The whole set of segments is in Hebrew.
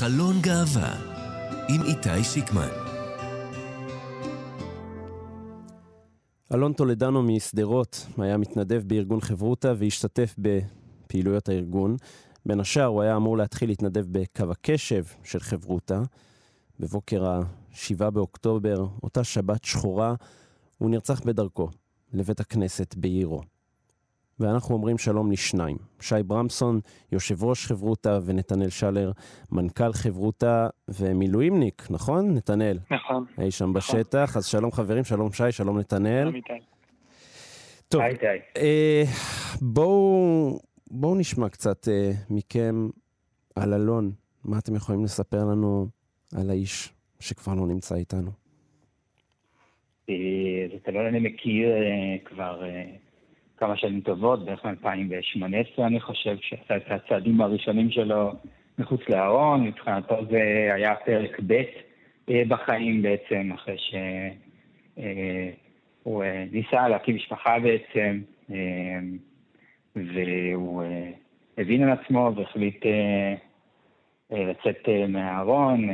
חלון גאווה עם איתי שיקמן. אלון טולדנו משדרות היה מתנדב בארגון חברותה והשתתף בפעילויות הארגון. בין השאר הוא היה אמור להתחיל להתנדב בקו הקשב של חברותה. בבוקר ה-7 באוקטובר, אותה שבת שחורה, הוא נרצח בדרכו לבית הכנסת בעירו. ואנחנו אומרים שלום לשניים. שי ברמסון, יושב ראש חברותה, ונתנאל שלר, מנכ"ל חברותה ומילואימניק, נכון, נתנאל? נכון. אי שם נכון. בשטח. אז שלום חברים, שלום שי, שלום נתנאל. שלום איתי. טוב, אה, בואו, בואו נשמע קצת אה, מכם על אלון. מה אתם יכולים לספר לנו על האיש שכבר לא נמצא איתנו? אה, את אלון אני מכיר אה, כבר... כמה שנים טובות, בערך מ-2018 אני חושב, שעשה את הצעדים הראשונים שלו מחוץ לארון, מבחינתו זה היה פרק ב' אה, בחיים בעצם, אחרי שהוא אה, אה, ניסה להקים משפחה בעצם, והוא הבין על עצמו והחליט לצאת מהארון,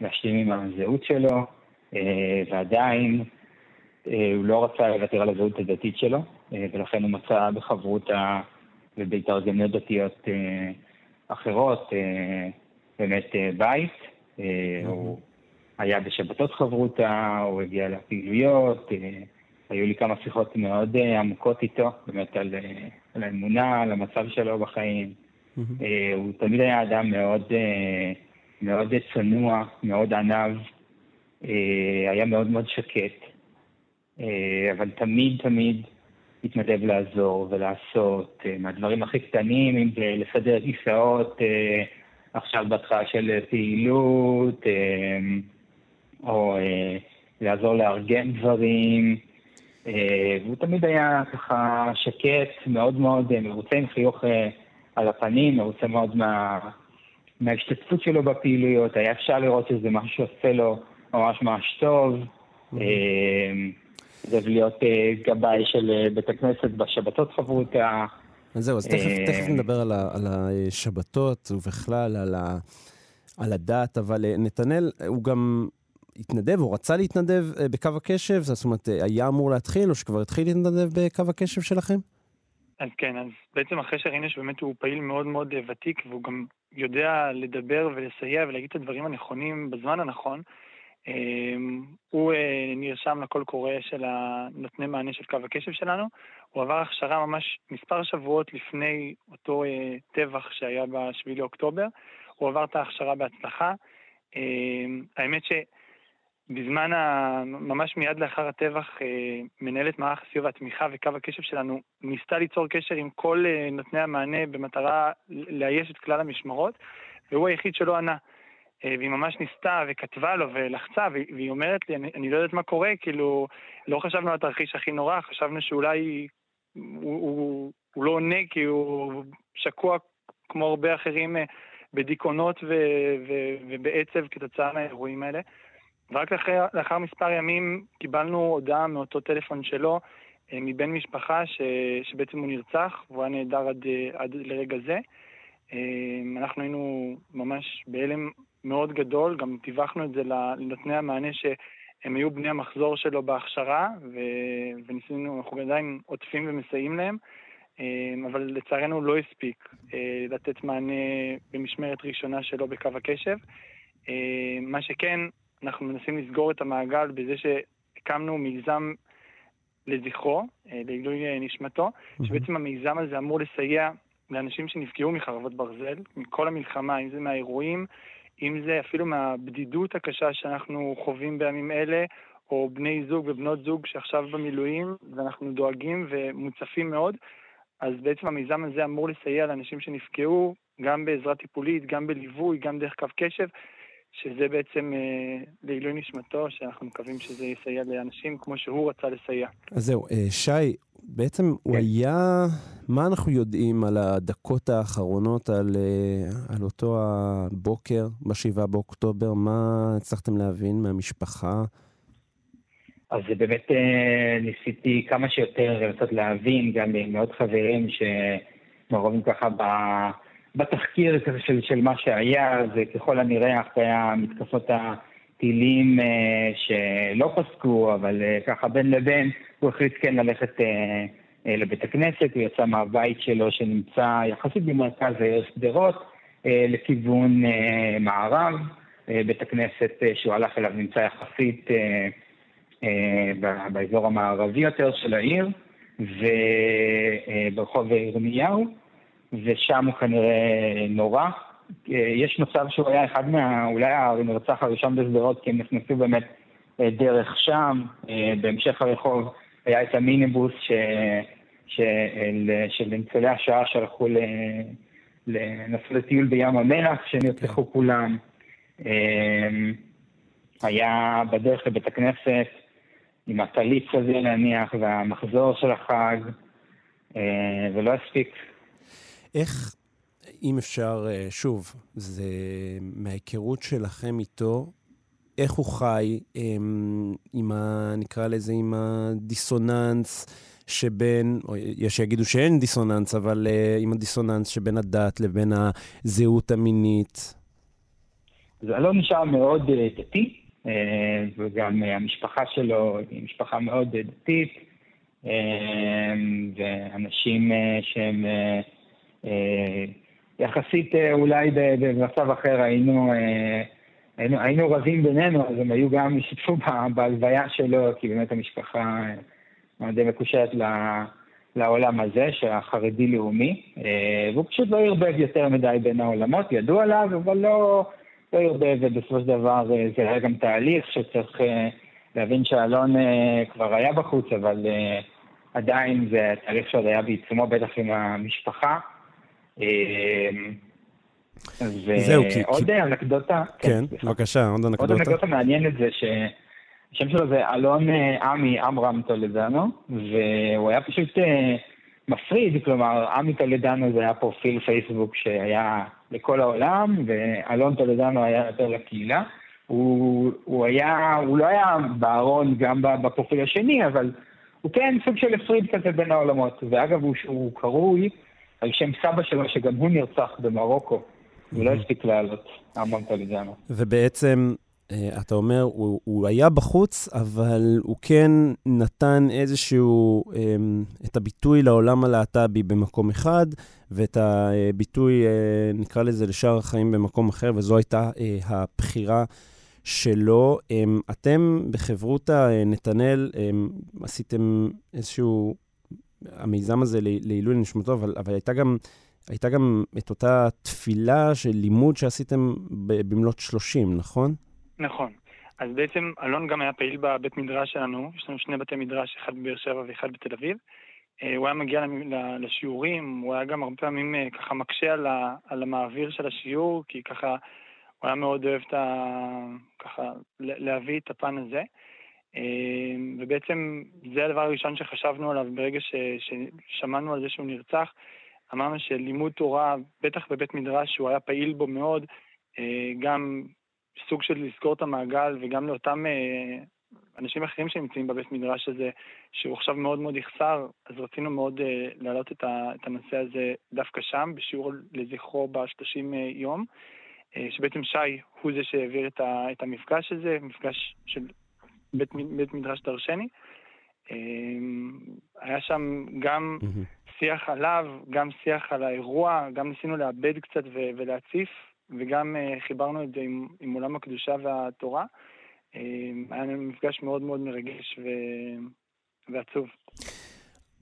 להשלים עם הזהות שלו, ועדיין הוא לא רצה לוותר על הזהות הדתית שלו, ולכן הוא מצא בחברותה ובהתארגנויות דתיות אה, אחרות אה, באמת בית. הוא היה בשבתות חברותה, הוא הגיע לפעילויות, היו לי כמה שיחות מאוד עמוקות איתו, באמת על, על האמונה, על המצב שלו בחיים. הוא תמיד היה אדם מאוד, מאוד צנוע, מאוד ענב, היה מאוד מאוד שקט, אבל תמיד תמיד מתנדב לעזור ולעשות, אה, מהדברים הכי קטנים, אם זה לסדר כיסאות אה, עכשיו בהתחלה של פעילות, אה, או לעזור לארגן דברים. והוא תמיד היה ככה שקט, מאוד מאוד מרוצה עם חיוך על הפנים, מרוצה מאוד מה, מההשתתפות שלו בפעילויות, היה אפשר לראות שזה משהו שעושה לו ממש ממש טוב. Mm-hmm. זה להיות אה, גבאי של אה, בית הכנסת בשבתות חברותה. אז זהו, אז תכף, אה, תכף נדבר על, ה, על השבתות ובכלל על, ה, על הדת, אבל נתנאל, הוא גם התנדב, הוא רצה להתנדב בקו הקשב? זאת אומרת, היה אמור להתחיל, או שכבר התחיל להתנדב בקו הקשב שלכם? אז כן, אז בעצם אחרי שראינו שבאמת הוא פעיל מאוד מאוד ותיק, והוא גם יודע לדבר ולסייע ולהגיד את הדברים הנכונים בזמן הנכון, הוא אה, נרשם לקול קורא של נותני מענה של קו הקשב שלנו. הוא עבר הכשרה ממש מספר שבועות לפני אותו אה, טבח שהיה ב-7 לאוקטובר. הוא עבר את ההכשרה בהצלחה. אמ, האמת שבזמן, ה... ממש מיד לאחר הטבח, אה, מנהלת מערך הסיוע והתמיכה וקו הקשב שלנו ניסתה ליצור קשר עם כל נותני המענה במטרה לאייש את כלל המשמרות, והוא היחיד שלא ענה. אה, והיא ממש ניסתה וכתבה לו ולחצה, והיא אומרת לי, אני, אני לא יודעת מה קורה, כאילו, לא חשבנו על התרחיש הכי נורא, חשבנו שאולי הוא, הוא, הוא לא עונה כי הוא שקוע כמו הרבה אחרים אה, בדיכאונות ו, ו, ובעצב כתוצאה מהאירועים האלה. ורק לאחר, לאחר מספר ימים קיבלנו הודעה מאותו טלפון שלו, אה, מבן משפחה, ש, שבעצם הוא נרצח, והוא היה נהדר עד, עד לרגע זה. אנחנו היינו ממש בהלם מאוד גדול, גם טיווחנו את זה לנותני המענה שהם היו בני המחזור שלו בהכשרה, ו... וניסינו, אנחנו עדיין עוטפים ומסייעים להם, אמ, אבל לצערנו לא הספיק אה, לתת מענה במשמרת ראשונה שלו בקו הקשב. אמ, מה שכן, אנחנו מנסים לסגור את המעגל בזה שהקמנו מיזם לזכרו, אה, לעילוי אה, נשמתו, שבעצם המיזם הזה אמור לסייע לאנשים שנפגעו מחרבות ברזל, מכל המלחמה, אם זה מהאירועים, אם זה אפילו מהבדידות הקשה שאנחנו חווים בימים אלה, או בני זוג ובנות זוג שעכשיו במילואים, ואנחנו דואגים ומוצפים מאוד, אז בעצם המיזם הזה אמור לסייע לאנשים שנפגעו, גם בעזרה טיפולית, גם בליווי, גם דרך קו קשב, שזה בעצם אה, לעילוי נשמתו, שאנחנו מקווים שזה יסייע לאנשים כמו שהוא רצה לסייע. אז זהו, אה, שי, בעצם כן. הוא היה, מה אנחנו יודעים על הדקות האחרונות, על, אה, על אותו הבוקר ב-7 באוקטובר? מה הצלחתם להבין מהמשפחה? אז זה באמת אה, ניסיתי כמה שיותר לנסות להבין, גם עם עוד חברים שמעורבים ככה בתחקיר של, של מה שהיה, זה ככל הנראה אחרי המתקפות הטילים שלא פסקו, אבל ככה בין לבין הוא החליט כן ללכת לבית הכנסת, הוא יצא מהבית שלו שנמצא יחסית במרכז העיר שדרות לכיוון מערב. בית הכנסת שהוא הלך אליו נמצא יחסית באזור המערבי יותר של העיר. וברחוב ירמיהו, ושם הוא כנראה נורא. יש מצב שהוא היה אחד מה... אולי הנרצח הראשון בשדרות, כי הם נכנסו באמת דרך שם. בהמשך הרחוב היה את המיניבוס ש... של, של ניצולי השואה שהלכו לנסות לטיול בים המלח, שנרצחו. כולם. היה בדרך לבית הכנסת, עם הטלית הזה להניח, והמחזור של החג, אה, ולא הספיק. איך, אם אפשר, אה, שוב, זה מההיכרות שלכם איתו, איך הוא חי אמ, עם ה... נקרא לזה, עם הדיסוננס שבין, או יש שיגידו שאין דיסוננס, אבל uh, עם הדיסוננס שבין הדת לבין הזהות המינית? זה לא נשאר מאוד דתי, אה, וגם המשפחה שלו היא משפחה מאוד דתית, אה, ואנשים אה, שהם יחסית אולי במצב אחר היינו, היינו, היינו רבים בינינו, אז הם היו גם, השתתפו בהלוויה שלו, כי באמת המשפחה מאוד מקושרת לעולם הזה, שהחרדי-לאומי, והוא פשוט לא ערבב יותר מדי בין העולמות, ידעו עליו, אבל לא... לא ירבה, ובסופו של דבר אה, זה היה גם תהליך שצריך אה, להבין שאלון אה, כבר היה בחוץ, אבל עדיין זה תהליך שעוד היה בעיצומו, בטח עם המשפחה. זהו, כי... ועוד אנקדוטה... כן, כן בבקשה, עוד אנקדוטה. עוד אנקדוטה מעניינת זה שהשם שלו זה אלון עמי עמרם טולדנו, והוא היה פשוט מפריד, כלומר, עמי טולדנו זה היה פרופיל פייסבוק שהיה לכל העולם, ואלון טולדנו היה יותר לקהילה. הוא, הוא היה, הוא לא היה בארון גם בפרופיל השני, אבל הוא כן סוג של הפריד כזה בין העולמות. ואגב, הוא, הוא קרוי על שם סבא שלו, שגם הוא נרצח במרוקו. הוא לא הספיק לעלות, אמנון טולדנו. ובעצם אה, אתה אומר, הוא, הוא היה בחוץ, אבל הוא כן נתן איזשהו, אמ, את הביטוי לעולם הלהט"בי במקום אחד, ואת הביטוי, אה, נקרא לזה, לשאר החיים במקום אחר, וזו הייתה אה, הבחירה שלו. אמ, אתם בחברותא, נתנאל, אמ, עשיתם איזשהו, המיזם הזה לעילוי נשמתו, אבל, אבל הייתה גם... הייתה גם את אותה תפילה של לימוד שעשיתם במלאת 30, נכון? נכון. אז בעצם אלון גם היה פעיל בבית מדרש שלנו, יש לנו שני בתי מדרש, אחד בבאר שבע ואחד בתל אביב. אה, הוא היה מגיע לשיעורים, הוא היה גם הרבה פעמים אה, ככה מקשה על, ה, על המעביר של השיעור, כי ככה הוא היה מאוד אוהב את ה... ככה להביא את הפן הזה. אה, ובעצם זה הדבר הראשון שחשבנו עליו ברגע ש, ששמענו על זה שהוא נרצח. אמרנו שלימוד תורה, בטח בבית מדרש, שהוא היה פעיל בו מאוד, גם סוג של לסגור את המעגל, וגם לאותם אה, אנשים אחרים שנמצאים בבית מדרש הזה, שהוא עכשיו מאוד מאוד יחסר, אז רצינו מאוד אה, להעלות את, הנושא הזה דווקא שם, בשיעור לזכרו ב-30 אה, יום, אה, שבעצם שי הוא זה שהעביר את המפגש הזה, מפגש של בית, בית מדרש דרשני. אה, היה שם גם. שיח עליו, גם שיח על האירוע, גם ניסינו לאבד קצת ולהציף וגם uh, חיברנו את זה עם, עם עולם הקדושה והתורה. Uh, היה מפגש מאוד מאוד מרגש ו... ועצוב.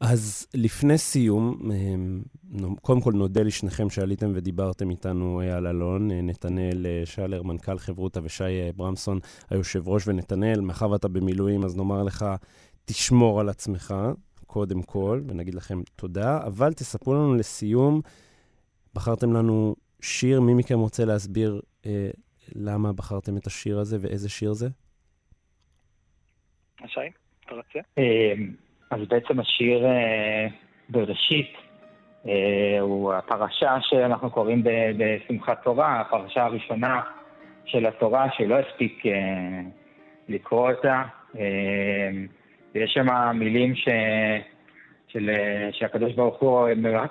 אז לפני סיום, אה, קודם כל נודה לשניכם שעליתם ודיברתם איתנו על אלון, נתנאל שלר, מנכ"ל חברותא, ושי ברמסון, היושב ראש, ונתנאל, מאחר ואתה במילואים, אז נאמר לך, תשמור על עצמך, קודם כל, ונגיד לכם תודה, אבל תספרו לנו לסיום, בחרתם לנו שיר, מי מכם רוצה להסביר אה, למה בחרתם את השיר הזה ואיזה שיר זה? שי, אתה רוצה? אה, אז בעצם השיר אה, בראשית אה, הוא הפרשה שאנחנו קוראים בשמחת תורה, הפרשה הראשונה של התורה, שלא הספיק לקרוא אותה. יש שם מילים ש... של, שהקדוש ברוך הוא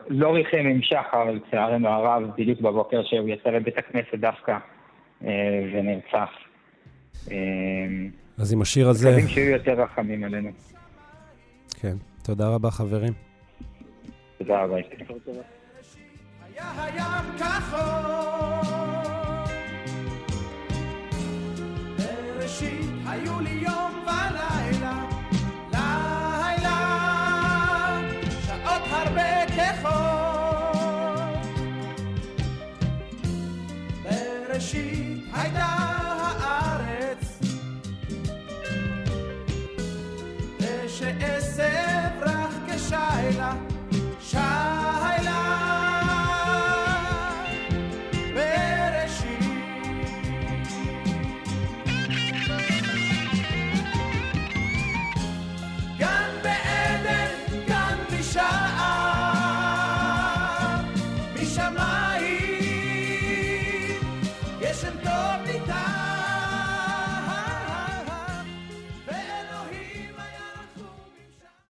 לא ריחם עם שחר, לצערנו הרב, בדיוק בבוקר שהוא יצא לבית הכנסת דווקא ונרצח. אז עם השיר הזה... מקווים שיהיו יותר רחמים עלינו. כן. תודה רבה, חברים. תודה רבה. היה הים כחול, בראשית היו לי